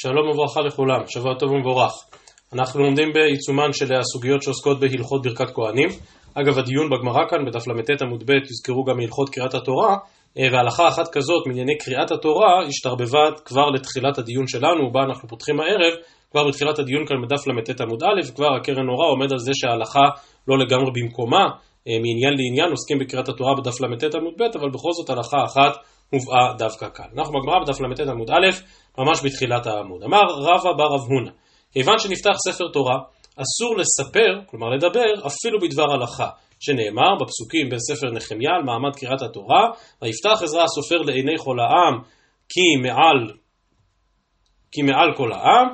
שלום וברכה לכולם, שבוע טוב ומבורך. אנחנו לומדים בעיצומן של הסוגיות שעוסקות בהלכות ברכת כהנים. אגב, הדיון בגמרא כאן, בדף ל"ט עמוד ב', יזכרו גם הלכות קריאת התורה, אה, והלכה אחת כזאת מענייני קריאת התורה השתרבבה כבר לתחילת הדיון שלנו, בה אנחנו פותחים הערב, כבר בתחילת הדיון כאן בדף ל"ט עמוד א', כבר הקרן אורה עומד על זה שההלכה לא לגמרי במקומה, אה, מעניין לעניין עוסקים בקריאת התורה בדף ל"ט עמוד ב', אבל בכל זאת הלכה אחת הובאה דווקא כאן. אנחנו בגמרא בדף ל"ט עמוד א', ממש בתחילת העמוד. אמר רבא בר רב הונא, כיוון שנפתח ספר תורה, אסור לספר, כלומר לדבר, אפילו בדבר הלכה, שנאמר בפסוקים בספר נחמיה על מעמד קריאת התורה, ויפתח עזרא הסופר לעיני כל העם, כי מעל, כי מעל כל העם,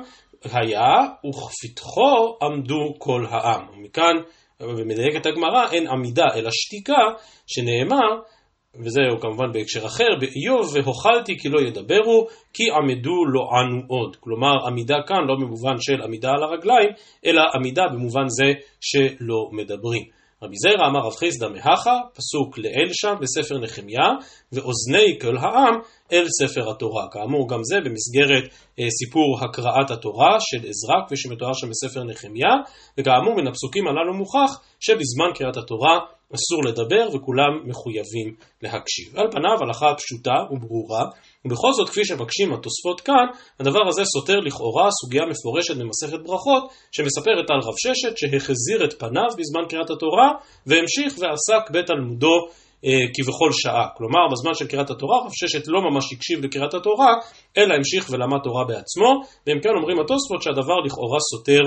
היה, וכפתחו עמדו כל העם. ומכאן, ומדייקת הגמרא, אין עמידה אלא שתיקה, שנאמר, וזהו כמובן בהקשר אחר, באיוב והוכלתי כי לא ידברו, כי עמדו לא ענו עוד. כלומר, עמידה כאן לא במובן של עמידה על הרגליים, אלא עמידה במובן זה שלא מדברים. רבי זיירא אמר רב חיסדא מהכה, פסוק לאל שם בספר נחמיה, ואוזני כל העם אל ספר התורה. כאמור, גם זה במסגרת אה, סיפור הקראת התורה של עזרא, כפי שמתואר שם בספר נחמיה, וכאמור, מן הפסוקים הללו מוכח שבזמן קריאת התורה אסור לדבר וכולם מחויבים להקשיב. על פניו הלכה פשוטה וברורה, ובכל זאת כפי שמבקשים התוספות כאן, הדבר הזה סותר לכאורה סוגיה מפורשת במסכת ברכות, שמספרת על רב ששת שהחזיר את פניו בזמן קריאת התורה, והמשיך ועסק בתלמודו אה, כבכל שעה. כלומר, בזמן של קריאת התורה, רב ששת לא ממש הקשיב לקריאת התורה, אלא המשיך ולמד תורה בעצמו, והם כן אומרים התוספות שהדבר לכאורה סותר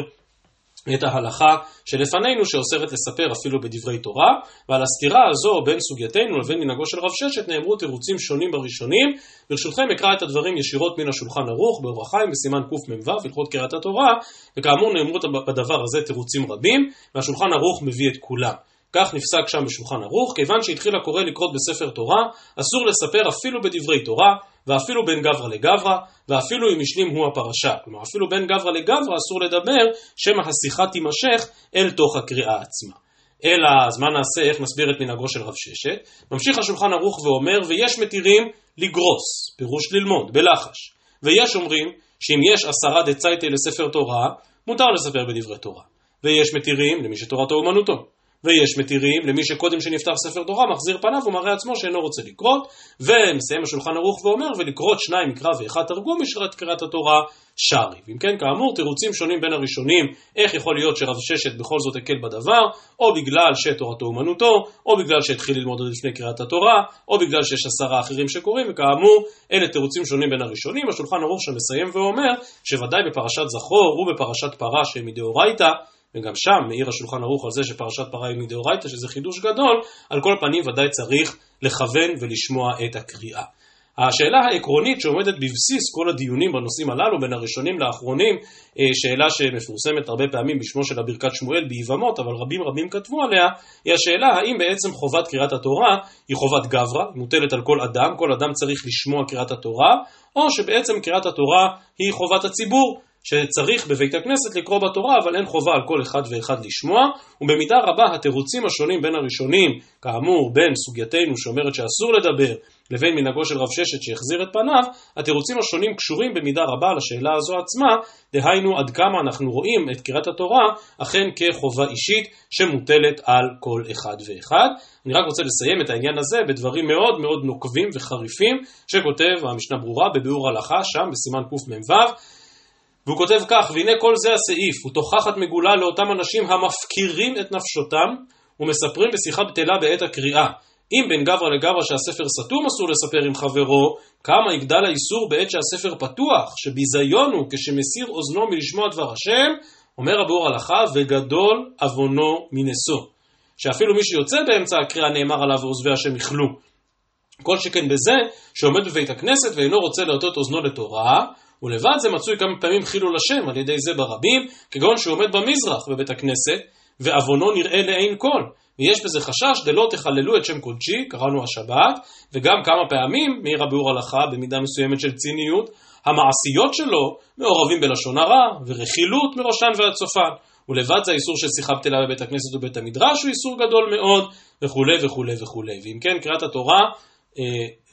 את ההלכה שלפנינו שאוסרת לספר אפילו בדברי תורה, ועל הסתירה הזו בין סוגייתנו לבין מנהגו של רב ששת נאמרו תירוצים שונים בראשונים. ברשותכם אקרא את הדברים ישירות מן השולחן ערוך באור החיים בסימן קמ"ו, הלכות קריאת התורה, וכאמור נאמרו בדבר הזה תירוצים רבים, והשולחן ערוך מביא את כולם. כך נפסק שם בשולחן ערוך, כיוון שהתחיל הקורא לקרות בספר תורה, אסור לספר אפילו בדברי תורה, ואפילו בין גברא לגברא, ואפילו אם השלים הוא הפרשה. כלומר, אפילו בין גברא לגברא אסור לדבר, שמא השיחה תימשך אל תוך הקריאה עצמה. אלא, אז מה נעשה, איך נסביר את מנהגו של רב ששת? ממשיך השולחן ערוך ואומר, ויש מתירים לגרוס, פירוש ללמוד, בלחש. ויש אומרים, שאם יש עשרה דצייטי לספר תורה, מותר לספר בדברי תורה. ויש מתירים למי שתורתו אומנותו. ויש מתירים למי שקודם שנפתח ספר תורה מחזיר פניו ומראה עצמו שאינו רוצה לקרות ומסיים השולחן ערוך ואומר ולקרות שניים מקרא ואחד תרגום משרת קריאת התורה שרי. ואם כן כאמור תירוצים שונים בין הראשונים איך יכול להיות שרב ששת בכל זאת הקל בדבר או בגלל שתורתו אומנותו או בגלל שהתחיל ללמוד עוד לפני קריאת התורה או בגלל שיש עשרה אחרים שקוראים וכאמור אלה תירוצים שונים בין הראשונים השולחן ערוך שמסיים ואומר שוודאי בפרשת זכור ובפרשת פרה שהם מדאורייתא וגם שם מעיר השולחן ערוך על זה שפרשת פרה היא מדאורייתא, שזה חידוש גדול, על כל פנים ודאי צריך לכוון ולשמוע את הקריאה. השאלה העקרונית שעומדת בבסיס כל הדיונים בנושאים הללו, בין הראשונים לאחרונים, אה, שאלה שמפורסמת הרבה פעמים בשמו של הברכת שמואל ביבמות, אבל רבים רבים כתבו עליה, היא השאלה האם בעצם חובת קריאת התורה היא חובת גברא, מוטלת על כל אדם, כל אדם צריך לשמוע קריאת התורה, או שבעצם קריאת התורה היא חובת הציבור, שצריך בבית הכנסת לקרוא בתורה, אבל אין חובה על כל אחד ואחד לשמוע, ובמידה רבה התירוצים השונים בין הראשונים, כאמור בין סוגייתנו שאומרת שאסור לדבר, לבין מנהגו של רב ששת שהחזיר את פניו, התירוצים השונים קשורים במידה רבה לשאלה הזו עצמה, דהיינו עד כמה אנחנו רואים את קריאת התורה אכן כחובה אישית שמוטלת על כל אחד ואחד. אני רק רוצה לסיים את העניין הזה בדברים מאוד מאוד נוקבים וחריפים שכותב המשנה ברורה בביאור הלכה שם בסימן קמ"ו והוא כותב כך, והנה כל זה הסעיף, הוא תוכחת מגולה לאותם אנשים המפקירים את נפשותם ומספרים בשיחה בטלה בעת הקריאה. אם בין גברא לגברא שהספר סתום אסור לספר עם חברו, כמה יגדל האיסור בעת שהספר פתוח, שביזיון הוא כשמסיר אוזנו מלשמוע דבר השם, אומר הבור הלכה, וגדול עוונו מנשוא. שאפילו מי שיוצא באמצע הקריאה נאמר עליו ועוזבי השם יכלו. כל שכן בזה שעומד בבית הכנסת ואינו רוצה להטות אוזנו לתורה, ולבד זה מצוי כמה פעמים חילול השם על ידי זה ברבים, כגון שהוא עומד במזרח בבית הכנסת, ועוונו נראה לעין כל. ויש בזה חשש דלא תחללו את שם קודשי, קראנו השבת, וגם כמה פעמים מעיר הביאור הלכה במידה מסוימת של ציניות, המעשיות שלו מעורבים בלשון הרע ורכילות מראשן ועד סופן. ולבד זה האיסור של שיחה בטלה בבית הכנסת ובית המדרש הוא איסור גדול מאוד וכולי וכולי וכולי. ואם כן, קריאת התורה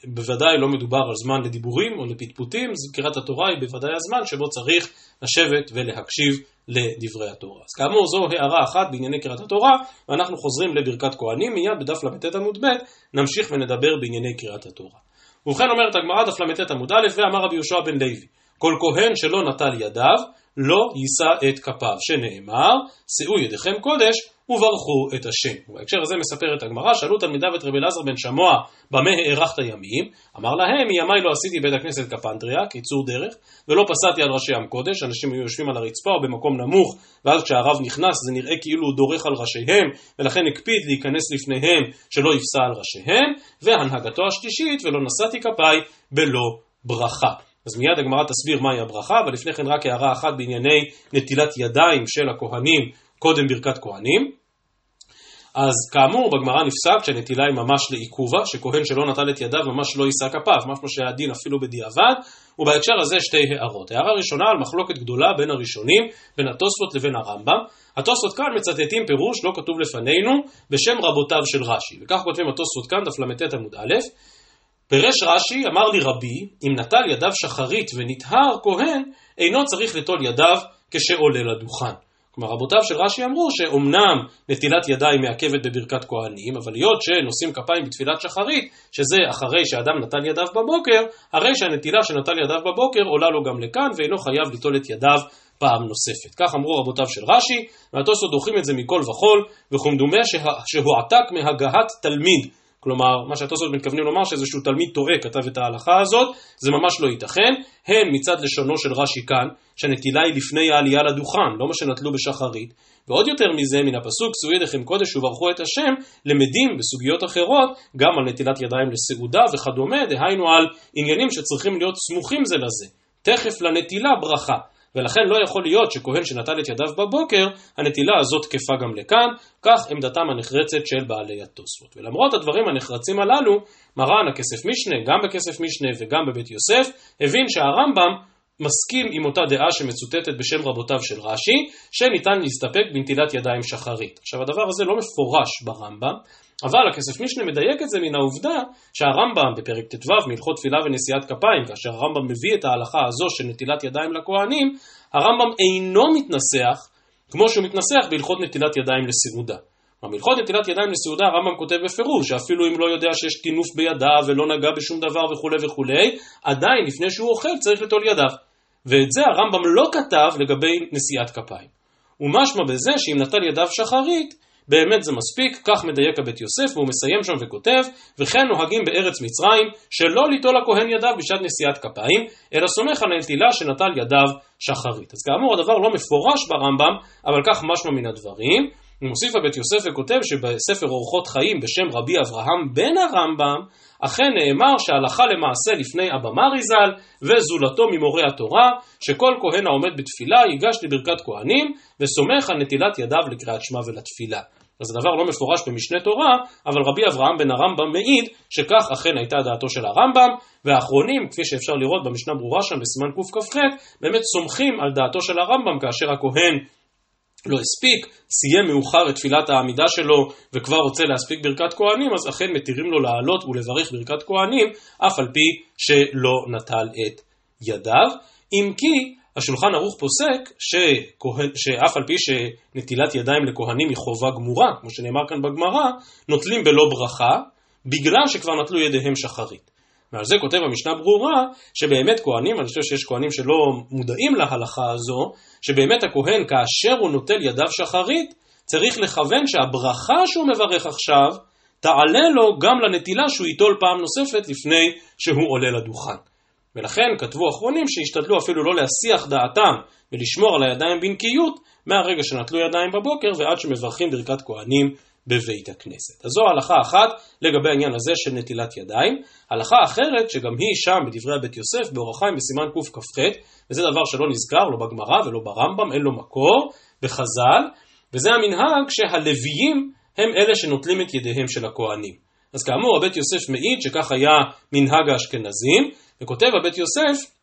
בוודאי לא מדובר על זמן לדיבורים או לפטפוטים, קריאת התורה היא בוודאי הזמן שבו צריך לשבת ולהקשיב לדברי התורה. אז כאמור זו הערה אחת בענייני קריאת התורה, ואנחנו חוזרים לברכת כהנים, מיד בדף ל"ט עמוד ב' נמשיך ונדבר בענייני קריאת התורה. ובכן אומרת הגמרא דף ל"ט עמוד א', ואמר רבי יהושע בן לוי, כל כהן שלא נטל ידיו, לא יישא את כפיו, שנאמר, שאו ידיכם קודש וברכו את השם. ובהקשר הזה מספרת הגמרא, שאלו תלמידיו את רבי אלעזר בן שמוע, במה הארכת ימים? אמר להם, מימיי לא עשיתי בית הכנסת כפנטריה, קיצור דרך, ולא פסעתי על ראשי עם קודש, אנשים היו יושבים על הרצפה או במקום נמוך, ואז כשהרב נכנס זה נראה כאילו הוא דורך על ראשיהם, ולכן הקפיד להיכנס לפניהם שלא יפסע על ראשיהם, והנהגתו השלישית, ולא נשאתי כפיי בלא ברכה. אז מיד הגמרא תסביר מהי הברכה, אבל לפני כן רק הערה אחת בענייני נטילת ידיים של הכהנים קודם ברכת כהנים. אז כאמור בגמרא נפסק שהנטילה היא ממש לעיכובה, שכהן שלא נטל את ידיו ממש לא יישא כפיו, משמע שהיה דין אפילו בדיעבד, ובהקשר הזה שתי הערות. הערה ראשונה על מחלוקת גדולה בין הראשונים, בין התוספות לבין הרמב"ם. התוספות כאן מצטטים פירוש לא כתוב לפנינו בשם רבותיו של רש"י, וכך כותבים התוספות כאן דף ל"ט עמוד א', פירש רש"י, אמר לי רבי, אם נטל ידיו שחרית ונטהר כהן, אינו צריך לטול ידיו כשעולה לדוכן. כלומר, רבותיו של רש"י אמרו שאומנם נטילת ידיים מעכבת בברכת כהנים, אבל היות שנושאים כפיים בתפילת שחרית, שזה אחרי שאדם נטל ידיו בבוקר, הרי שהנטילה שנטל ידיו בבוקר עולה לו גם לכאן, ואינו חייב ליטול את ידיו פעם נוספת. כך אמרו רבותיו של רש"י, והתוספות דוחים את זה מכל וכול, וכמדומה שהועתק מהגהת תלמיד. כלומר, מה שהתוספות מתכוונים לומר שאיזשהו תלמיד טועה כתב את ההלכה הזאת, זה ממש לא ייתכן, הן מצד לשונו של רש"י כאן, שהנטילה היא לפני העלייה לדוכן, לא מה שנטלו בשחרית, ועוד יותר מזה, מן הפסוק, שאו ידיכם קודש וברכו את השם, למדים בסוגיות אחרות, גם על נטילת ידיים לסעודה וכדומה, דהיינו על עניינים שצריכים להיות סמוכים זה לזה. תכף לנטילה ברכה. ולכן לא יכול להיות שכהן שנטל את ידיו בבוקר, הנטילה הזאת תקפה גם לכאן, כך עמדתם הנחרצת של בעלי התוספות. ולמרות הדברים הנחרצים הללו, מרן הכסף משנה, גם בכסף משנה וגם בבית יוסף, הבין שהרמב"ם מסכים עם אותה דעה שמצוטטת בשם רבותיו של רש"י, שניתן להסתפק בנטילת ידיים שחרית. עכשיו הדבר הזה לא מפורש ברמב"ם, אבל הכסף משנה מדייק את זה מן העובדה שהרמב"ם בפרק ט"ו מהלכות תפילה ונשיאת כפיים, כאשר הרמב"ם מביא את ההלכה הזו של נטילת ידיים לכהנים, הרמב"ם אינו מתנסח כמו שהוא מתנסח בהלכות נטילת ידיים לסעודה. בהלכות נטילת ידיים לסעודה הרמב"ם כותב בפירוש שאפילו אם לא יודע שיש טינוף בידיו ולא נגע בשום דבר וכולי וכולי, עדיין לפני שהוא אוכל צריך לטול ידיו. ואת זה הרמב"ם לא כתב לגבי נשיאת כפיים. ומשמע בזה שאם נטל ידיו שחרית, באמת זה מספיק, כך מדייק הבית יוסף, והוא מסיים שם וכותב, וכן נוהגים בארץ מצרים, שלא ליטול הכהן ידיו בשעת נשיאת כפיים, אלא סומך על הנטילה שנטל ידיו שחרית. אז כאמור הדבר לא מפורש ברמב"ם, אבל כך משמע מן הדברים. הוא מוסיף הבית יוסף וכותב שבספר אורחות חיים בשם רבי אברהם בן הרמב"ם, אכן נאמר שהלכה למעשה לפני אבא מריזל וזולתו ממורי התורה, שכל כהן העומד בתפילה ייגש לברכת כהנים וסומך על נטילת ידיו לקריאת שמע ולתפילה. אז הדבר לא מפורש במשנה תורה, אבל רבי אברהם בן הרמב"ם מעיד שכך אכן הייתה דעתו של הרמב"ם, והאחרונים, כפי שאפשר לראות במשנה ברורה שם בסימן קכ"ח, באמת סומכים על דעתו של הרמב"ם כאשר הכהן לא הספיק, סיים מאוחר את תפילת העמידה שלו וכבר רוצה להספיק ברכת כהנים, אז אכן מתירים לו לעלות ולברך ברכת כהנים, אף על פי שלא נטל את ידיו. אם כי השולחן ערוך פוסק שכהן, שאף על פי שנטילת ידיים לכהנים היא חובה גמורה, כמו שנאמר כאן בגמרא, נוטלים בלא ברכה, בגלל שכבר נטלו ידיהם שחרית. ועל זה כותב המשנה ברורה, שבאמת כהנים, אני חושב שיש כהנים שלא מודעים להלכה הזו, שבאמת הכהן כאשר הוא נוטל ידיו שחרית, צריך לכוון שהברכה שהוא מברך עכשיו, תעלה לו גם לנטילה שהוא ייטול פעם נוספת לפני שהוא עולה לדוכן. ולכן כתבו אחרונים שהשתדלו אפילו לא להסיח דעתם ולשמור על הידיים בנקיות מהרגע שנטלו ידיים בבוקר ועד שמברכים ברכת כהנים בבית הכנסת. אז זו הלכה אחת לגבי העניין הזה של נטילת ידיים. הלכה אחרת, שגם היא שם בדברי הבית יוסף, באורח חיים בסימן קכ"ח, וזה דבר שלא נזכר לא בגמרא ולא ברמב"ם, אין לו מקור, בחז"ל, וזה המנהג שהלוויים הם אלה שנוטלים את ידיהם של הכוהנים. אז כאמור, הבית יוסף מעיד שכך היה מנהג האשכנזים, וכותב הבית יוסף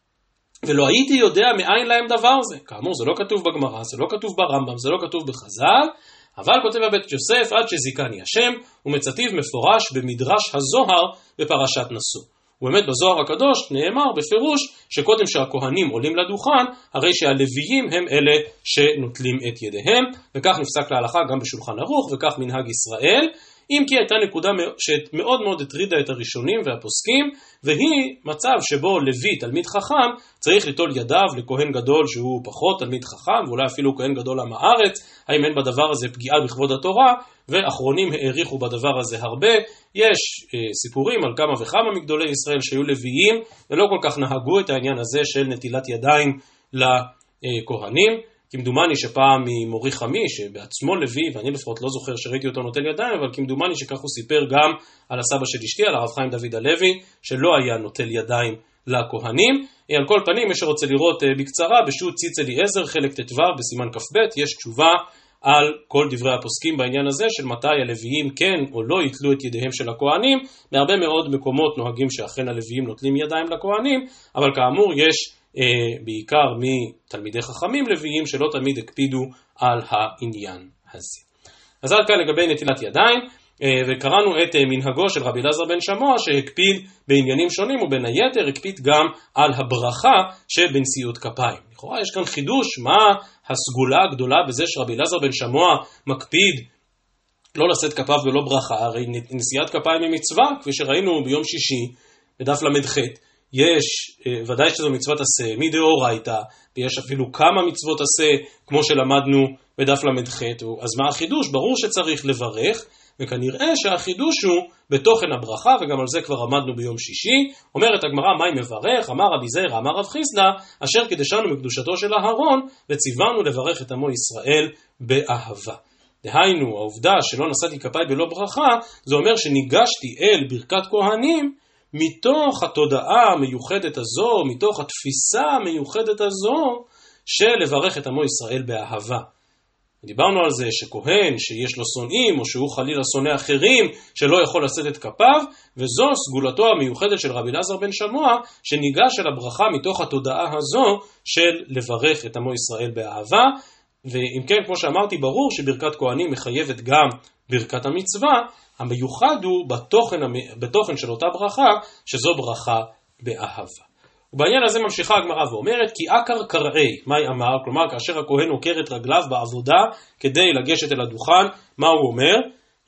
ולא הייתי יודע מאין להם דבר זה. כאמור, זה לא כתוב בגמרא, זה לא כתוב ברמב"ם, זה לא כתוב בחז"ל, אבל כותב הבית יוסף, עד שזיכני השם, ומצטיב מפורש במדרש הזוהר בפרשת נשוא. ובאמת בזוהר הקדוש נאמר בפירוש שקודם שהכהנים עולים לדוכן, הרי שהלוויים הם אלה שנוטלים את ידיהם, וכך נפסק להלכה גם בשולחן ערוך, וכך מנהג ישראל, אם כי הייתה נקודה שמאוד מאוד הטרידה את הראשונים והפוסקים, והיא מצב שבו לוי, תלמיד חכם, צריך ליטול ידיו לכהן גדול שהוא פחות תלמיד חכם, ואולי אפילו כהן גדול עם הארץ, האם אין בדבר הזה פגיעה בכבוד התורה, ואחרונים העריכו בדבר הזה הרבה. יש אה, סיפורים על כמה וכמה מגדולי ישראל שהיו לוויים, ולא כל כך נהגו את העניין הזה של נטילת ידיים לכהנים. כמדומני שפעם ממורי חמי, שבעצמו לוי, ואני לפחות לא זוכר שראיתי אותו נוטל ידיים, אבל כמדומני שכך הוא סיפר גם על הסבא של אשתי, על הרב חיים דוד הלוי, שלא היה נוטל ידיים לכהנים. על כל פנים, מי שרוצה לראות אה, בקצרה, בשו"ת ציץ אליעזר, חלק ט"ו, בסימן כ"ב, יש תשובה על כל דברי הפוסקים בעניין הזה של מתי הלוויים כן או לא יתלו את ידיהם של הכהנים. בהרבה מאוד מקומות נוהגים שאכן הלוויים נוטלים ידיים לכהנים, אבל כאמור יש אה, בעיקר מתלמידי חכמים לוויים שלא תמיד הקפידו על העניין הזה. אז עד כאן לגבי נטילת ידיים, אה, וקראנו את אה, מנהגו של רבי אלעזר בן שמוע שהקפיד בעניינים שונים ובין היתר הקפיד גם על הברכה שבנשיאות כפיים. לכאורה יש כאן חידוש, מה הסגולה הגדולה בזה שרבי אלעזר בן שמוע מקפיד לא לשאת כפיו ולא ברכה, הרי נשיאת כפיים היא מצווה, כפי שראינו ביום שישי בדף ל"ח. יש, אה, ודאי שזו מצוות עשה, מדאורייתא, ויש אפילו כמה מצוות עשה, כמו שלמדנו בדף ל"ח, אז מה החידוש? ברור שצריך לברך, וכנראה שהחידוש הוא בתוכן הברכה, וגם על זה כבר עמדנו ביום שישי. אומרת הגמרא, מהי מברך? אמר רבי זרע, אמר רב חיסדא, אשר קידשנו מקדושתו של אהרון, וציוונו לברך את עמו ישראל באהבה. דהיינו, העובדה שלא נשאתי כפיי בלא ברכה, זה אומר שניגשתי אל ברכת כהנים מתוך התודעה המיוחדת הזו, מתוך התפיסה המיוחדת הזו, של לברך את עמו ישראל באהבה. דיברנו על זה שכהן שיש לו שונאים, או שהוא חלילה שונא אחרים, שלא יכול לשאת את כפיו, וזו סגולתו המיוחדת של רבי אלעזר בן שמוע, שניגש אל הברכה מתוך התודעה הזו של לברך את עמו ישראל באהבה. ואם כן, כמו שאמרתי, ברור שברכת כהנים מחייבת גם ברכת המצווה, המיוחד הוא בתוכן, בתוכן של אותה ברכה, שזו ברכה באהבה. ובעניין הזה ממשיכה הגמרא ואומרת, כי עקר קראי, מהי אמר? כלומר, כאשר הכהן עוקר את רגליו בעבודה כדי לגשת אל הדוכן, מה הוא אומר?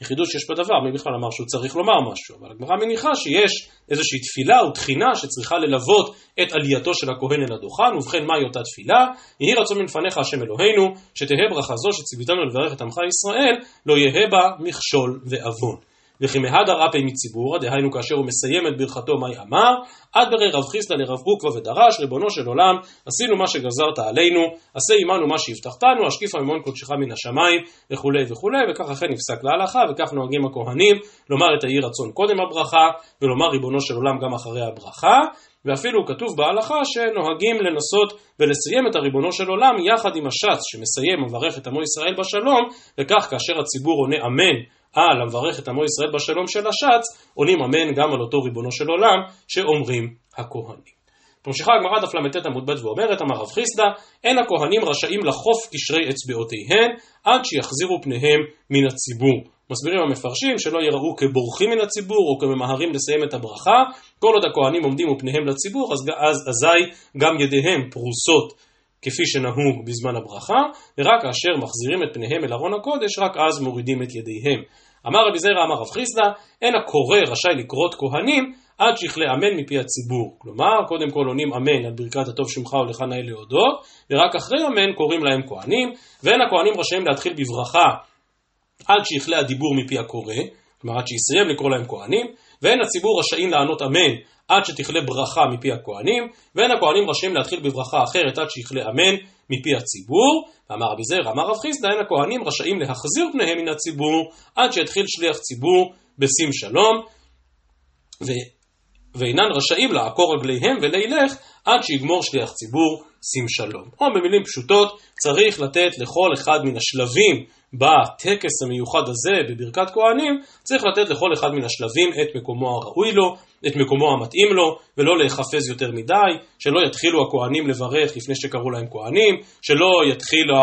יחידות שיש בדבר, מי בכלל אמר שהוא צריך לומר משהו, אבל הגמרא מניחה שיש איזושהי תפילה או תחינה שצריכה ללוות את עלייתו של הכהן אל הדוכן, ובכן מהי אותה תפילה? יהי רצון מלפניך השם אלוהינו, שתהא ברכה זו שציוויתנו לברך את עמך ישראל, לא יהא בה מכשול ועוון. וכי מהדר אפי מציבור, דהיינו כאשר הוא מסיים את ברכתו מהי אמר, עד ברי רב חיסדא לרב קוקווה ודרש, ריבונו של עולם, עשינו מה שגזרת עלינו, עשה עמנו מה שהבטחתנו, השקיפה ממון קודשך מן השמיים, וכולי וכולי, וכך אכן נפסק להלכה, וכך נוהגים הכהנים, לומר את היהי רצון קודם הברכה, ולומר ריבונו של עולם גם אחרי הברכה, ואפילו כתוב בהלכה שנוהגים לנסות ולסיים את הריבונו של עולם יחד עם השץ שמסיים מברך את עמו ישראל בשלום, וכך כאשר הציבור עונה אמן על המברך את עמו ישראל בשלום של השץ, עונים אמן גם על אותו ריבונו של עולם שאומרים הכהנים. ממשיכה הגמרא דף ל"ט עמוד ב' ואומרת, אמר רב חיסדא, אין הכהנים רשאים לחוף קשרי אצבעותיהן עד שיחזירו פניהם מן הציבור. מסבירים המפרשים שלא יראו כבורחים מן הציבור או כממהרים לסיים את הברכה, כל עוד הכהנים עומדים ופניהם לציבור, אז, אז אזי גם ידיהם פרוסות כפי שנהוג בזמן הברכה, ורק כאשר מחזירים את פניהם אל ארון הקודש, רק אז מורידים את ידיהם. אמר רבי זרע אמר רב חיסדא, אין הקורא רשאי לקרות כהנים עד שיכלה אמן מפי הציבור. כלומר, קודם כל עונים אמן על ברכת הטוב שמך ולך נאה להודות, ורק אחרי אמן קוראים להם כהנים, ואין הכהנים רשאים להתחיל בברכה עד שיכלה הדיבור מפי הקורא, כלומר עד שיסיים לקרוא להם כהנים, ואין הציבור רשאים לענות אמן עד שתכלה ברכה מפי הכהנים, ואין הכהנים רשאים להתחיל בברכה אחרת עד שיכלה אמן מפי הציבור, ואמר רבי זרע, אמר רב חיסדא, אין הכהנים רשאים להחזיר פניהם מן הציבור עד שיתחיל שליח ציבור בשים שלום, ו... ואינן רשאים לעקור רגליהם ולילך עד שיגמור שליח ציבור שים שלום. או במילים פשוטות, צריך לתת לכל אחד מן השלבים בטקס המיוחד הזה, בברכת כהנים, צריך לתת לכל אחד מן השלבים את מקומו הראוי לו, את מקומו המתאים לו, ולא להיחפז יותר מדי, שלא יתחילו הכהנים לברך לפני שקראו להם כהנים, שלא יתחילו,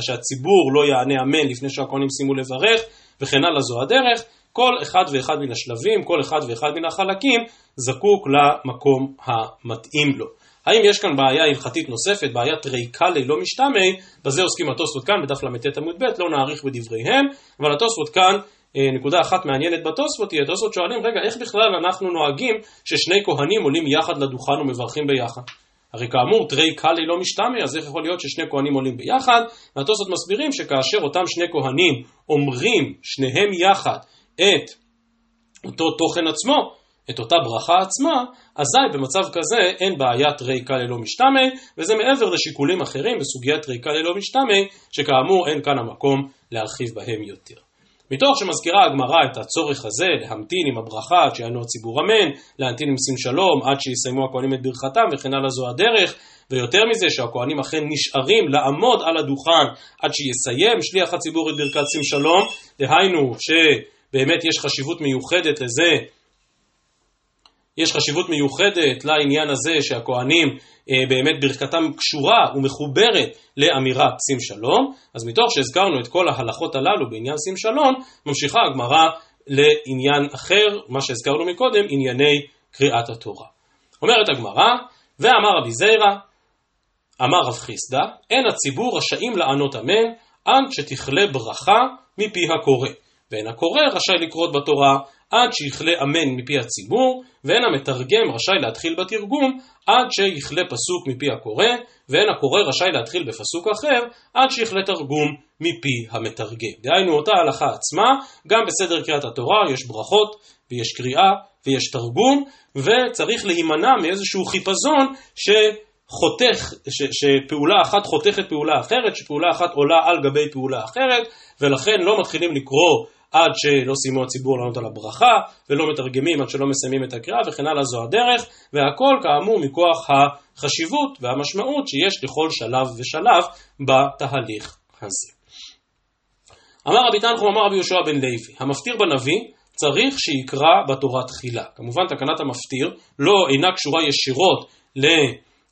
שהציבור לא יענה אמן לפני שהכהנים סיימו לברך, וכן הלאה זו הדרך. כל אחד ואחד מן השלבים, כל אחד ואחד מן החלקים, זקוק למקום המתאים לו. האם יש כאן בעיה הלכתית נוספת, בעיית ריקה ללא משתמי, בזה עוסקים התוספות כאן בדף ל"ט עמוד ב', לא נאריך בדבריהם, אבל התוספות כאן, אה, נקודה אחת מעניינת בתוספות היא, התוספות שואלים, רגע, איך בכלל אנחנו נוהגים ששני כהנים עולים יחד לדוכן ומברכים ביחד? הרי כאמור, תרי קאלי לא משתמע, אז איך יכול להיות ששני כהנים עולים ביחד? והתוספות מסבירים שכאשר אותם שני כהנים אומרים שניהם יחד את אותו תוכן עצמו, את אותה ברכה עצמה, אזי במצב כזה אין בעיית ריקה ללא משתמע, וזה מעבר לשיקולים אחרים בסוגיית ריקה ללא משתמע, שכאמור אין כאן המקום להרחיב בהם יותר. מתוך שמזכירה הגמרא את הצורך הזה להמתין עם הברכה עד שיענו הציבור אמן, להמתין עם שים שלום עד שיסיימו הכהנים את ברכתם וכן הלאה זו הדרך, ויותר מזה שהכהנים אכן נשארים לעמוד על הדוכן עד שיסיים שליח הציבור את ברכת שים שלום, דהיינו שבאמת יש חשיבות מיוחדת לזה יש חשיבות מיוחדת לעניין הזה שהכוהנים אה, באמת ברכתם קשורה ומחוברת לאמירת שים שלום, אז מתוך שהזכרנו את כל ההלכות הללו בעניין שים שלום, ממשיכה הגמרא לעניין אחר, מה שהזכרנו מקודם, ענייני קריאת התורה. אומרת הגמרא, ואמר רבי זיירא, אמר רב חיסדא, אין הציבור רשאים לענות אמן, עד שתכלה ברכה מפי הקורא. ואין הקורא רשאי לקרות בתורה עד שיכלה אמן מפי הציבור, ואין המתרגם רשאי להתחיל בתרגום עד שיכלה פסוק מפי הקורא, ואין הקורא רשאי להתחיל בפסוק אחר עד שיכלה תרגום מפי המתרגם. דהיינו אותה הלכה עצמה, גם בסדר קריאת התורה יש ברכות ויש קריאה ויש תרגום, וצריך להימנע מאיזשהו חיפזון ש... חותך, ש, שפעולה אחת חותכת פעולה אחרת, שפעולה אחת עולה על גבי פעולה אחרת, ולכן לא מתחילים לקרוא עד שלא סיימו הציבור לענות על הברכה, ולא מתרגמים עד שלא מסיימים את הקריאה, וכן הלאה זו הדרך, והכל כאמור מכוח החשיבות והמשמעות שיש לכל שלב ושלב בתהליך הזה. אמר רבי תנחום, אמר רבי יהושע בן לוי, המפטיר בנביא צריך שיקרא בתורה תחילה. כמובן תקנת המפטיר לא אינה קשורה ישירות ל...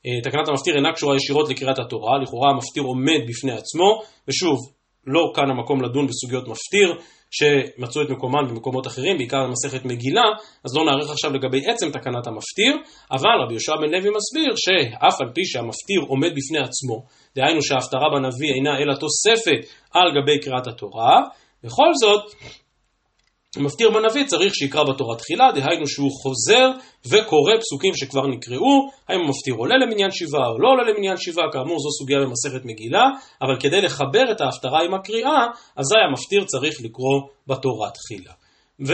אה, תקנת המפטיר אינה קשורה ישירות לקריאת התורה, לכאורה המפטיר עומד בפני עצמו, ושוב, לא כאן המקום לדון בסוגיות מפטיר, שמצאו את מקומן במקומות אחרים, בעיקר במסכת מגילה, אז לא נאריך עכשיו לגבי עצם תקנת המפטיר, אבל רבי יהושע בן לוי מסביר שאף על פי שהמפטיר עומד בפני עצמו, דהיינו שההפטרה בנביא אינה אלא תוספת על גבי קריאת התורה, בכל זאת המפטיר בנביא צריך שיקרא בתורה תחילה, דהיינו שהוא חוזר וקורא פסוקים שכבר נקראו, האם המפטיר עולה למניין שבעה או לא עולה למניין שבעה, כאמור זו סוגיה במסכת מגילה, אבל כדי לחבר את ההפטרה עם הקריאה, אזי המפטיר צריך לקרוא בתורה תחילה. ו...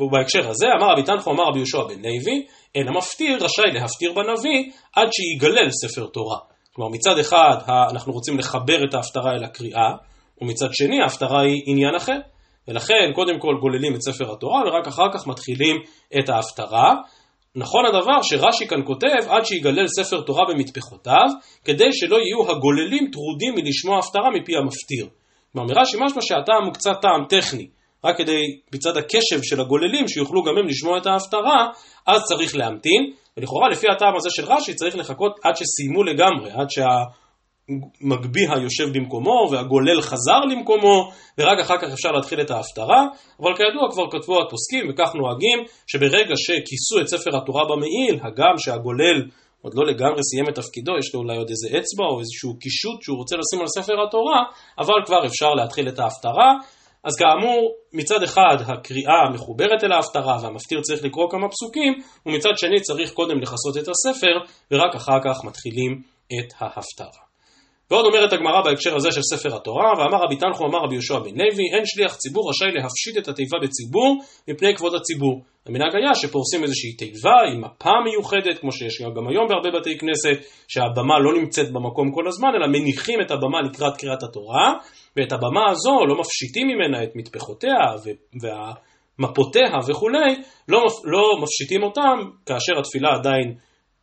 ובהקשר הזה אמר רבי תנחו אמר רבי יהושע בן לוי, אין המפטיר רשאי להפטיר בנביא עד שיגלל ספר תורה. כלומר מצד אחד אנחנו רוצים לחבר את ההפטרה אל הקריאה, ומצד שני ההפטרה היא עניין אחר. ולכן קודם כל גוללים את ספר התורה ורק אחר כך מתחילים את ההפטרה. נכון הדבר שרש"י כאן כותב עד שיגלל ספר תורה במטפחותיו, כדי שלא יהיו הגוללים טרודים מלשמוע הפטרה מפי המפטיר. כלומר מרש"י משמע שהטעם הוא קצת טעם טכני, רק כדי מצד הקשב של הגוללים שיוכלו גם הם לשמוע את ההפטרה, אז צריך להמתין, ולכאורה לפי הטעם הזה של רש"י צריך לחכות עד שסיימו לגמרי, עד שה... מגביה יושב במקומו והגולל חזר למקומו ורק אחר כך אפשר להתחיל את ההפטרה אבל כידוע כבר כתבו הפוסקים וכך נוהגים שברגע שכיסו את ספר התורה במעיל הגם שהגולל עוד לא לגמרי סיים את תפקידו יש לו אולי עוד איזה אצבע או איזשהו קישוט שהוא רוצה לשים על ספר התורה אבל כבר אפשר להתחיל את ההפטרה אז כאמור, מצד אחד הקריאה מחוברת אל ההפטרה והמפטיר צריך לקרוא כמה פסוקים, ומצד שני צריך קודם לכסות את הספר, ורק אחר כך מתחילים את ההפטרה. ועוד אומרת הגמרא בהקשר הזה של ספר התורה, ואמר רבי תנחו אמר רבי יהושע בן לוי, אין שליח ציבור רשאי להפשיט את התיבה בציבור מפני כבוד הציבור. המנהג היה שפורסים איזושהי תיבה עם מפה מיוחדת, כמו שיש גם היום בהרבה בתי כנסת, שהבמה לא נמצאת במקום כל הזמן, אלא מניחים את הבמה לקראת קריאת התורה, ואת הבמה הזו לא מפשיטים ממנה את מטפחותיה ומפותיה וכולי, לא, לא מפשיטים אותם כאשר התפילה עדיין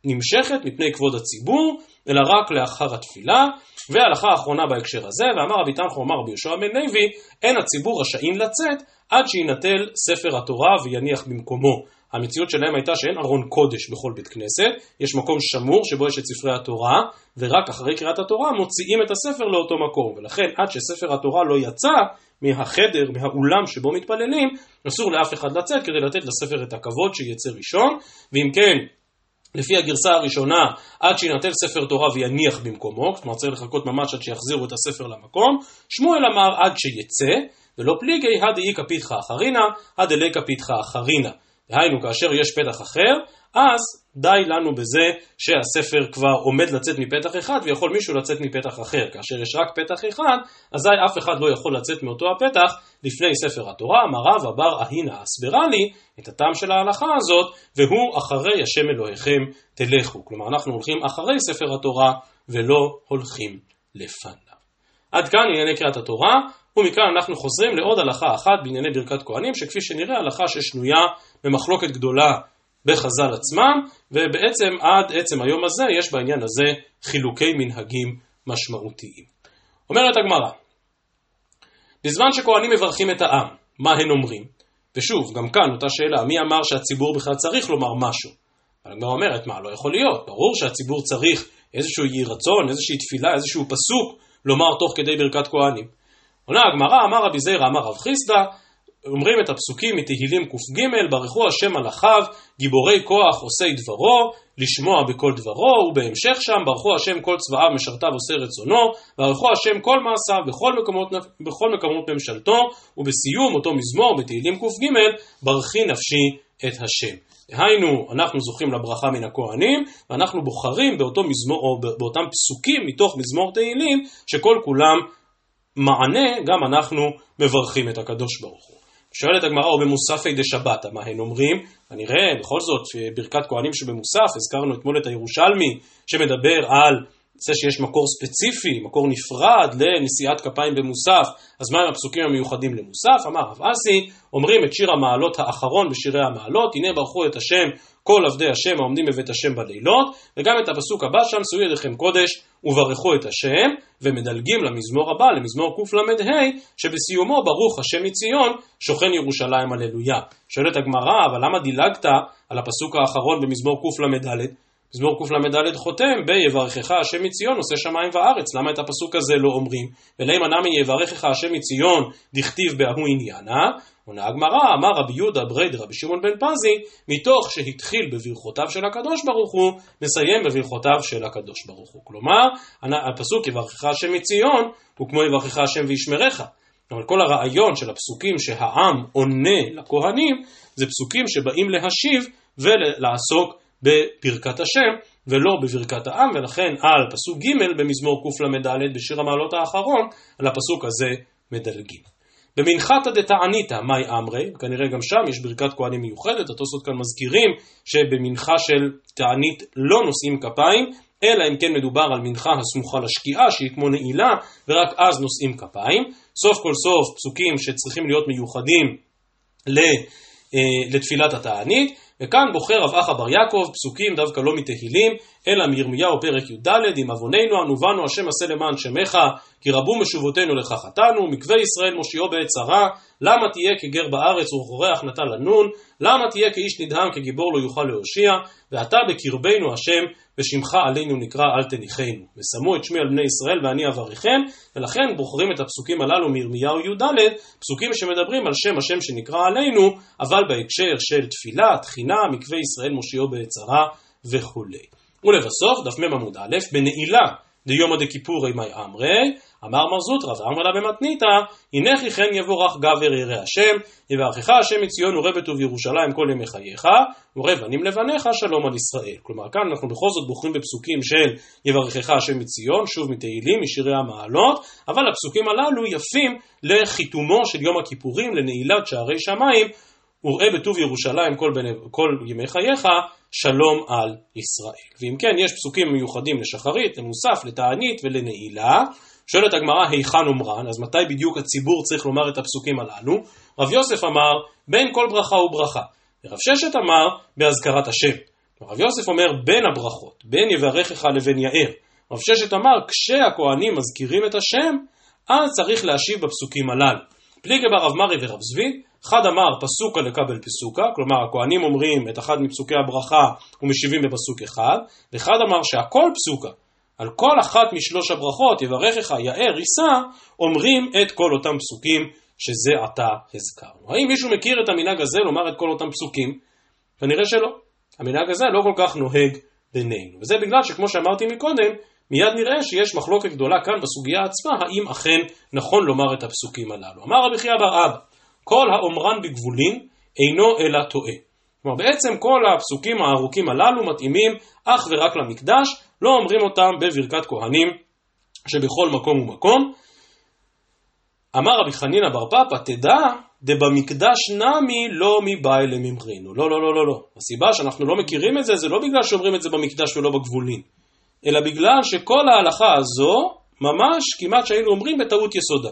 נמשכת מפני כבוד הציבור, אלא רק לאחר התפילה. והלכה האחרונה בהקשר הזה, ואמר רבי תנחו אמר רבי יהושע בן לוי, אין הציבור רשאים לצאת עד שיינטל ספר התורה ויניח במקומו. המציאות שלהם הייתה שאין ארון קודש בכל בית כנסת, יש מקום שמור שבו יש את ספרי התורה, ורק אחרי קריאת התורה מוציאים את הספר לאותו מקום, ולכן עד שספר התורה לא יצא מהחדר, מהאולם שבו מתפללים, אסור לאף אחד לצאת כדי לתת לספר את הכבוד שיצא ראשון, ואם כן, לפי הגרסה הראשונה, עד שיינטל ספר תורה ויניח במקומו, כלומר צריך לחכות ממש עד שיחזירו את הספר למקום, שמואל אמר עד שיצא, ולא פליגי הדאי כפיתך אחרינה, הדלי כפיתך אחרינה. דהיינו, כאשר יש פתח אחר, אז די לנו בזה שהספר כבר עומד לצאת מפתח אחד ויכול מישהו לצאת מפתח אחר. כאשר יש רק פתח אחד, אזי אף אחד לא יכול לצאת מאותו הפתח לפני ספר התורה. אמר רב אבר אהינה אסברה לי את הטעם של ההלכה הזאת, והוא אחרי השם אלוהיכם תלכו. כלומר, אנחנו הולכים אחרי ספר התורה ולא הולכים לפניו. עד כאן ענייני קריאת התורה. ומכאן אנחנו חוזרים לעוד הלכה אחת בענייני ברכת כהנים, שכפי שנראה הלכה ששנויה במחלוקת גדולה בחז"ל עצמם, ובעצם עד עצם היום הזה יש בעניין הזה חילוקי מנהגים משמעותיים. אומרת הגמרא, בזמן שכהנים מברכים את העם, מה הן אומרים? ושוב, גם כאן אותה שאלה, מי אמר שהציבור בכלל צריך לומר משהו? אבל הגמרא אומרת, מה, לא יכול להיות, ברור שהציבור צריך איזשהו יהי רצון, איזושהי תפילה, איזשהו פסוק, לומר תוך כדי ברכת כהנים. עונה הגמרא, אמר רבי זיירא, אמר רב חיסדא, אומרים את הפסוקים מתהילים ק"ג, ברכו השם מלאכיו, גיבורי כוח עושי דברו, לשמוע בכל דברו, ובהמשך שם ברכו השם כל צבאיו משרתיו עושה רצונו, ברכו השם כל מעשיו בכל מקומות, בכל מקומות ממשלתו, ובסיום אותו מזמור בתהילים ק"ג, ברכי נפשי את השם. דהיינו, אנחנו זוכים לברכה מן הכהנים, ואנחנו בוחרים באותו מזמור, או באותם פסוקים מתוך מזמור תהילים, שכל כולם מענה, גם אנחנו מברכים את הקדוש ברוך הוא. שואלת הגמרא, או במוספי דשבתא, מה הן אומרים? כנראה, בכל זאת, ברכת כהנים שבמוסף, הזכרנו אתמול את הירושלמי, שמדבר על זה שיש מקור ספציפי, מקור נפרד לנשיאת כפיים במוסף, אז מהם הפסוקים המיוחדים למוסף? אמר רב אסי, אומרים את שיר המעלות האחרון בשירי המעלות, הנה ברכו את השם כל עבדי השם העומדים בבית השם בלילות, וגם את הפסוק הבא שם, שאו ידיכם קודש וברכו את השם, ומדלגים למזמור הבא, למזמור קל"ה, שבסיומו ברוך השם מציון, שוכן ירושלים הללויה. שואלת הגמרא, אבל למה דילגת על הפסוק האחרון במזמור קל"ד? מזמור קל"ד חותם ב"יברכך השם מציון עושה שמיים וארץ", למה את הפסוק הזה לא אומרים? ולמה נמי יברכך השם מציון דכתיב בההוא עניינא? עונה הגמרא, אמר רבי יהודה בריה דרבי שמעון בן פזי, מתוך שהתחיל בברכותיו של הקדוש ברוך הוא, מסיים בברכותיו של הקדוש ברוך הוא. כלומר, הפסוק יברכך השם מציון, הוא כמו יברכך השם וישמרך. אבל כל הרעיון של הפסוקים שהעם עונה לכהנים, זה פסוקים שבאים להשיב ולעסוק בברכת השם ולא בברכת העם, ולכן על פסוק ג' במזמור קל"ד בשיר המעלות האחרון, על הפסוק הזה מדלגים. במנחתא דתעניתא מאי אמרי, כנראה גם שם יש ברכת כהנים מיוחדת, התוספות כאן מזכירים שבמנחה של תענית לא נושאים כפיים, אלא אם כן מדובר על מנחה הסמוכה לשקיעה שהיא כמו נעילה, ורק אז נושאים כפיים. סוף כל סוף פסוקים שצריכים להיות מיוחדים אה, לתפילת התענית. וכאן בוחר רב אחא בר יעקב פסוקים דווקא לא מתהילים, אלא מירמיהו פרק י"ד, עם עווננו אנו באנו השם עשה למען שמך, כי רבו משובותינו לך חטאנו, מקווה ישראל מושיעו בעת צרה, למה תהיה כגר בארץ וכורח נטל לנון, למה תהיה כאיש נדהם כגיבור לא יוכל להושיע, ואתה בקרבנו השם, ושמך עלינו נקרא אל תניחנו. ושמו את שמי על בני ישראל ואני אבריכם, ולכן בוחרים את הפסוקים הללו מירמיהו י"ד, פסוקים שמדברים על שם השם שנקרא עלינו, אבל בהקשר של תפילה, תחינה, מקווה ישראל מושיעו בעת צרה וכולי. ולבסוף, דף מ עמוד א', בנעילה דיומא דכיפורי מי אמרי, אמר מר זוטרא ואמר לה במתניתא, הנה כי כן יבורך גבר ירא השם, יברכך השם מציון ורא בטוב ירושלים כל ימי חייך, ורא בנים לבניך שלום על ישראל. כלומר כאן אנחנו בכל זאת בוחרים בפסוקים של יברכך השם מציון, שוב מתהילים, משירי המעלות, אבל הפסוקים הללו יפים לחיתומו של יום הכיפורים, לנעילת שערי שמיים, וראה בטוב ירושלים כל, בני, כל ימי חייך, שלום על ישראל. ואם כן, יש פסוקים מיוחדים לשחרית, למוסף, לתענית ולנעילה. שואלת הגמרא, היכן אומרן? אז מתי בדיוק הציבור צריך לומר את הפסוקים הללו? רב יוסף אמר, בין כל ברכה וברכה. ורב ששת אמר, בהזכרת השם. רב יוסף אומר, בין הברכות, בין יברכך לבין יאר. רב ששת אמר, כשהכהנים מזכירים את השם, אז צריך להשיב בפסוקים הללו. פליגי בר רב מרי ורב צבי, אחד אמר פסוקה לקבל פסוקה, כלומר הכהנים אומרים את אחד מפסוקי הברכה ומשיבים בפסוק אחד, ואחד אמר שהכל פסוקה, על כל אחת משלוש הברכות, יברכך, יאר, יישא, אומרים את כל אותם פסוקים שזה עתה הזכרנו. האם מישהו מכיר את המנהג הזה לומר את כל אותם פסוקים? כנראה שלא. המנהג הזה לא כל כך נוהג בינינו. וזה בגלל שכמו שאמרתי מקודם, מיד נראה שיש מחלוקת גדולה כאן בסוגיה עצמה, האם אכן נכון לומר את הפסוקים הללו. אמר רבי חייא בר אבא, כל האומרן בגבולין אינו אלא טועה. כלומר בעצם כל הפסוקים הארוכים הללו מתאימים אך ורק למקדש, לא אומרים אותם בברכת כהנים שבכל מקום ומקום. אמר רבי חנינא בר פפא, תדע דבמקדש נמי לא מבאי לממרינו. לא, לא, לא, לא, לא. הסיבה שאנחנו לא מכירים את זה, זה לא בגלל שאומרים את זה במקדש ולא בגבולין, אלא בגלל שכל ההלכה הזו, ממש כמעט שהיינו אומרים בטעות יסודה.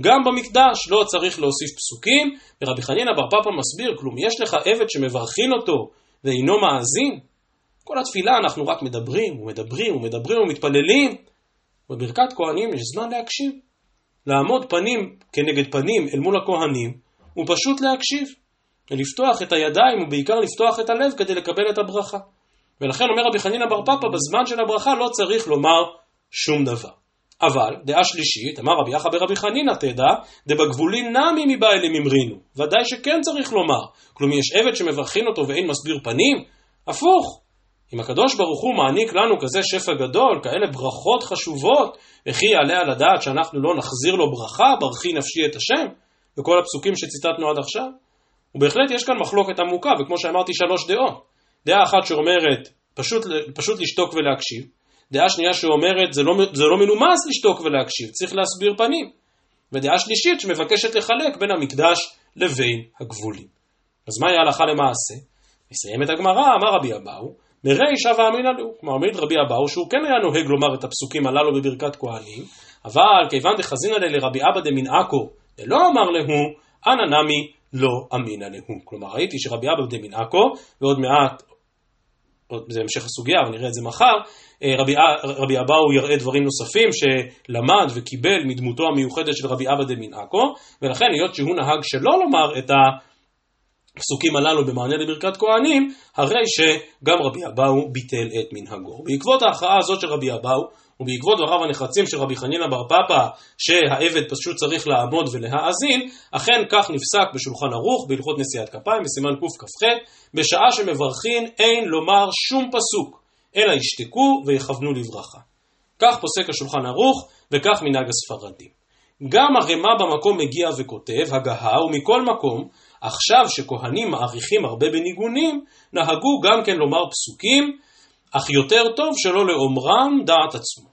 גם במקדש לא צריך להוסיף פסוקים, ורבי חנינא בר פפא מסביר, כלום יש לך עבד שמברכין אותו ואינו מאזין? כל התפילה אנחנו רק מדברים ומדברים ומדברים ומתפללים. בברכת כהנים יש זמן להקשיב. לעמוד פנים כנגד פנים אל מול הכהנים, ופשוט להקשיב. ולפתוח את הידיים ובעיקר לפתוח את הלב כדי לקבל את הברכה. ולכן אומר רבי חנינא בר פפא, בזמן של הברכה לא צריך לומר שום דבר. אבל, דעה שלישית, אמר רבי יחא ברבי חנינא תדע, דבגבולין נמי מבא אלי ממרינו. ודאי שכן צריך לומר. כלומר, יש עבד שמברכין אותו ואין מסביר פנים? הפוך. אם הקדוש ברוך הוא מעניק לנו כזה שפע גדול, כאלה ברכות חשובות, וכי יעלה על הדעת שאנחנו לא נחזיר לו ברכה, ברכי נפשי את השם, וכל הפסוקים שציטטנו עד עכשיו? ובהחלט יש כאן מחלוקת עמוקה, וכמו שאמרתי, שלוש דעות. דעה אחת שאומרת פשוט, פשוט לשתוק ולהקשיב, דעה שנייה שאומרת זה לא, זה לא מנומס לשתוק ולהקשיב, צריך להסביר פנים. ודעה שלישית שמבקשת לחלק בין המקדש לבין הגבולים. אז מהי ההלכה למעשה? נסיים את הגמרא, אמר רבי אבאו, מרישא ואמינא לו. כלומר, מעיד רבי אבאו שהוא כן היה נוהג לומר את הפסוקים הללו בברכת כהנים, אבל כיוון דחזינא לרבי אבא דמנעקו דלא אמר להו, אנא נמי לא אמינא להו. כלומר, ראיתי שרבי אבא דמנעקו, ועוד מעט זה המשך הסוגיה, אבל נראה את זה מחר, רבי, רבי אבאו יראה דברים נוספים שלמד וקיבל מדמותו המיוחדת של רבי אבא דמנעקו, ולכן היות שהוא נהג שלא לומר את הפסוקים הללו במענה לברכת כהנים, הרי שגם רבי אבאו ביטל את מנהגו. בעקבות ההכרעה הזאת של רבי אבאו, ובעקבות דבריו הנחרצים של רבי חנינא בר פפא, שהעבד פשוט צריך לעמוד ולהאזין, אכן כך נפסק בשולחן ערוך בהלכות נשיאת כפיים בסימן קכ"ח, בשעה שמברכין אין לומר שום פסוק, אלא ישתקו ויכוונו לברכה. כך פוסק השולחן ערוך וכך מנהג הספרדים. גם הרמ"א במקום מגיע וכותב, הגהה, ומכל מקום, עכשיו שכהנים מעריכים הרבה בניגונים, נהגו גם כן לומר פסוקים, אך יותר טוב שלא לאומרם דעת עצמו.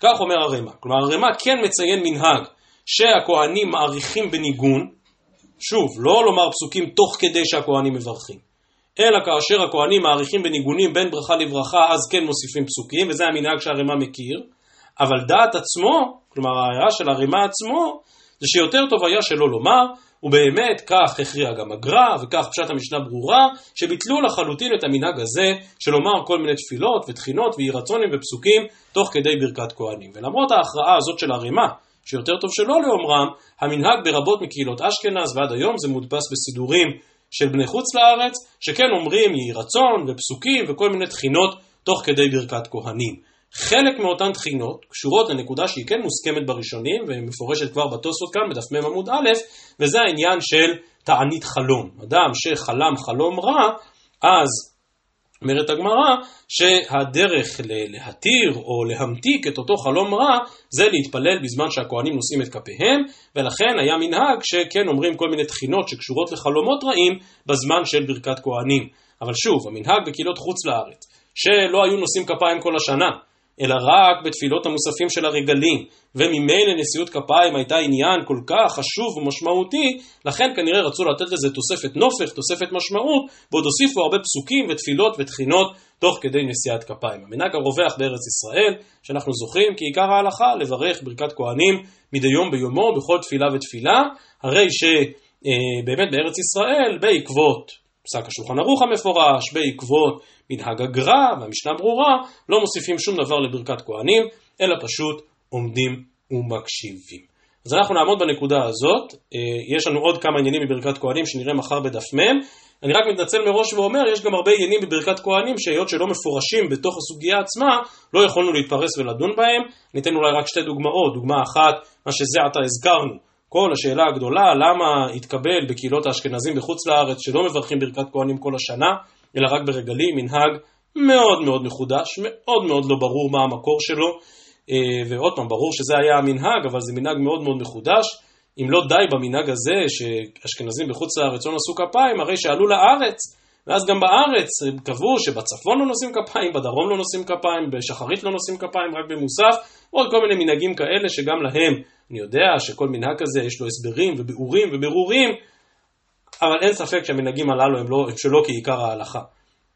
כך אומר הרמ"א. כלומר הרמ"א כן מציין מנהג שהכהנים מעריכים בניגון, שוב, לא לומר פסוקים תוך כדי שהכהנים מברכים, אלא כאשר הכהנים מעריכים בניגונים בין ברכה לברכה, אז כן מוסיפים פסוקים, וזה המנהג שהרמ"א מכיר, אבל דעת עצמו, כלומר ההערה של הרמ"א עצמו, זה שיותר טוב היה שלא לומר, ובאמת כך הכריע גם הגר"א, וכך פשט המשנה ברורה, שביטלו לחלוטין את המנהג הזה של לומר כל מיני תפילות ותחינות ויהי רצונים ופסוקים תוך כדי ברכת כהנים. ולמרות ההכרעה הזאת של הרמ"א, שיותר טוב שלא לאומרם, המנהג ברבות מקהילות אשכנז ועד היום זה מודפס בסידורים של בני חוץ לארץ, שכן אומרים יהי רצון ופסוקים וכל מיני תחינות תוך כדי ברכת כהנים. חלק מאותן תחינות קשורות לנקודה שהיא כן מוסכמת בראשונים ומפורשת כבר בתוספות כאן בדף מ עמוד א', וזה העניין של תענית חלום. אדם שחלם חלום רע, אז אומרת הגמרא שהדרך להתיר או להמתיק את אותו חלום רע זה להתפלל בזמן שהכוהנים נושאים את כפיהם ולכן היה מנהג שכן אומרים כל מיני תחינות שקשורות לחלומות רעים בזמן של ברכת כהנים. אבל שוב, המנהג בקהילות חוץ לארץ שלא היו נושאים כפיים כל השנה אלא רק בתפילות המוספים של הרגלים, וממילא נשיאות כפיים הייתה עניין כל כך חשוב ומשמעותי, לכן כנראה רצו לתת לזה תוספת נופך, תוספת משמעות, ועוד הוסיפו הרבה פסוקים ותפילות ותחינות תוך כדי נשיאת כפיים. המנהג הרווח בארץ ישראל, שאנחנו זוכרים כי עיקר ההלכה לברך ברכת כהנים מדי יום ביומו בכל תפילה ותפילה, הרי שבאמת בארץ ישראל בעקבות פסק השולחן ערוך המפורש, בעקבות מנהג הגר"א והמשנה ברורה לא מוסיפים שום דבר לברכת כהנים, אלא פשוט עומדים ומקשיבים. אז אנחנו נעמוד בנקודה הזאת, אה, יש לנו עוד כמה עניינים בברכת כהנים שנראה מחר בדף מ', אני רק מתנצל מראש ואומר, יש גם הרבה עניינים בברכת כהנים שהיות שלא מפורשים בתוך הסוגיה עצמה, לא יכולנו להתפרס ולדון בהם. ניתן אולי רק שתי דוגמאות, דוגמה אחת, מה שזה עתה הזכרנו, כל השאלה הגדולה, למה התקבל בקהילות האשכנזים בחוץ לארץ שלא מברכים ברכת כהנים כל השנה, אלא רק ברגלים, מנהג מאוד מאוד מחודש, מאוד מאוד לא ברור מה המקור שלו, אה, ועוד פעם, ברור שזה היה המנהג, אבל זה מנהג מאוד מאוד מחודש. אם לא די במנהג הזה שאשכנזים בחוץ לארץ לא נשאו כפיים, הרי שעלו לארץ, ואז גם בארץ קבעו שבצפון לא נושאים כפיים, בדרום לא נושאים כפיים, בשחרית לא נושאים כפיים, רק במוסף, ועוד כל מיני מנהגים כאלה שגם להם, אני יודע שכל מנהג כזה יש לו הסברים וביאורים וברורים, אבל אין ספק שהמנהגים הללו הם, לא, הם שלא כעיקר ההלכה.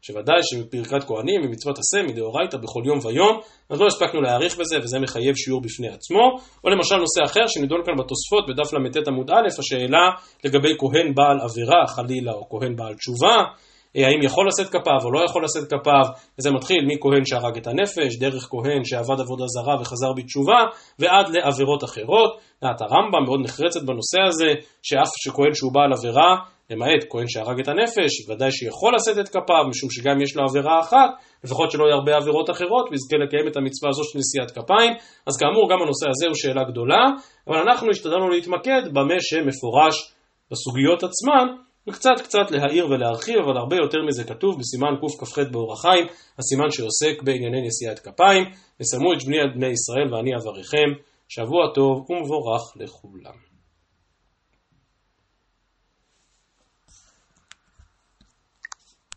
שוודאי שבפרקת כהנים ומצוות עשה מדאורייתא בכל יום ויום, אז לא הספקנו להאריך בזה וזה מחייב שיעור בפני עצמו. או למשל נושא אחר שנידון כאן בתוספות בדף ל"ט עמוד א', השאלה לגבי כהן בעל עבירה חלילה או כהן בעל תשובה, אה, האם יכול לשאת כפיו או לא יכול לשאת כפיו, וזה מתחיל מכהן שהרג את הנפש, דרך כהן שעבד עבודה זרה וחזר בתשובה, ועד לעבירות אחרות. דעת הרמב"ם מאוד נחרצת בנושא הזה, שאף שכהן שהוא בעל עבירה, למעט כהן שהרג את הנפש, ודאי שיכול לשאת את כפיו, משום שגם יש לו עבירה אחת, לפחות שלא ירבה עבירות אחרות, ויזכה לקיים את המצווה הזו של נשיאת כפיים. אז כאמור, גם הנושא הזה הוא שאלה גדולה, אבל אנחנו השתדלנו להתמקד במה שמפורש בסוגיות עצמן, וקצת קצת להעיר ולהרחיב, אבל הרבה יותר מזה כתוב בסימן קכ"ח באורח חיים, הסימן שעוסק בענייני נשיאת כפיים. ושמו את בני ישראל ואני אברכם. שבוע טוב ומבורך לכולם.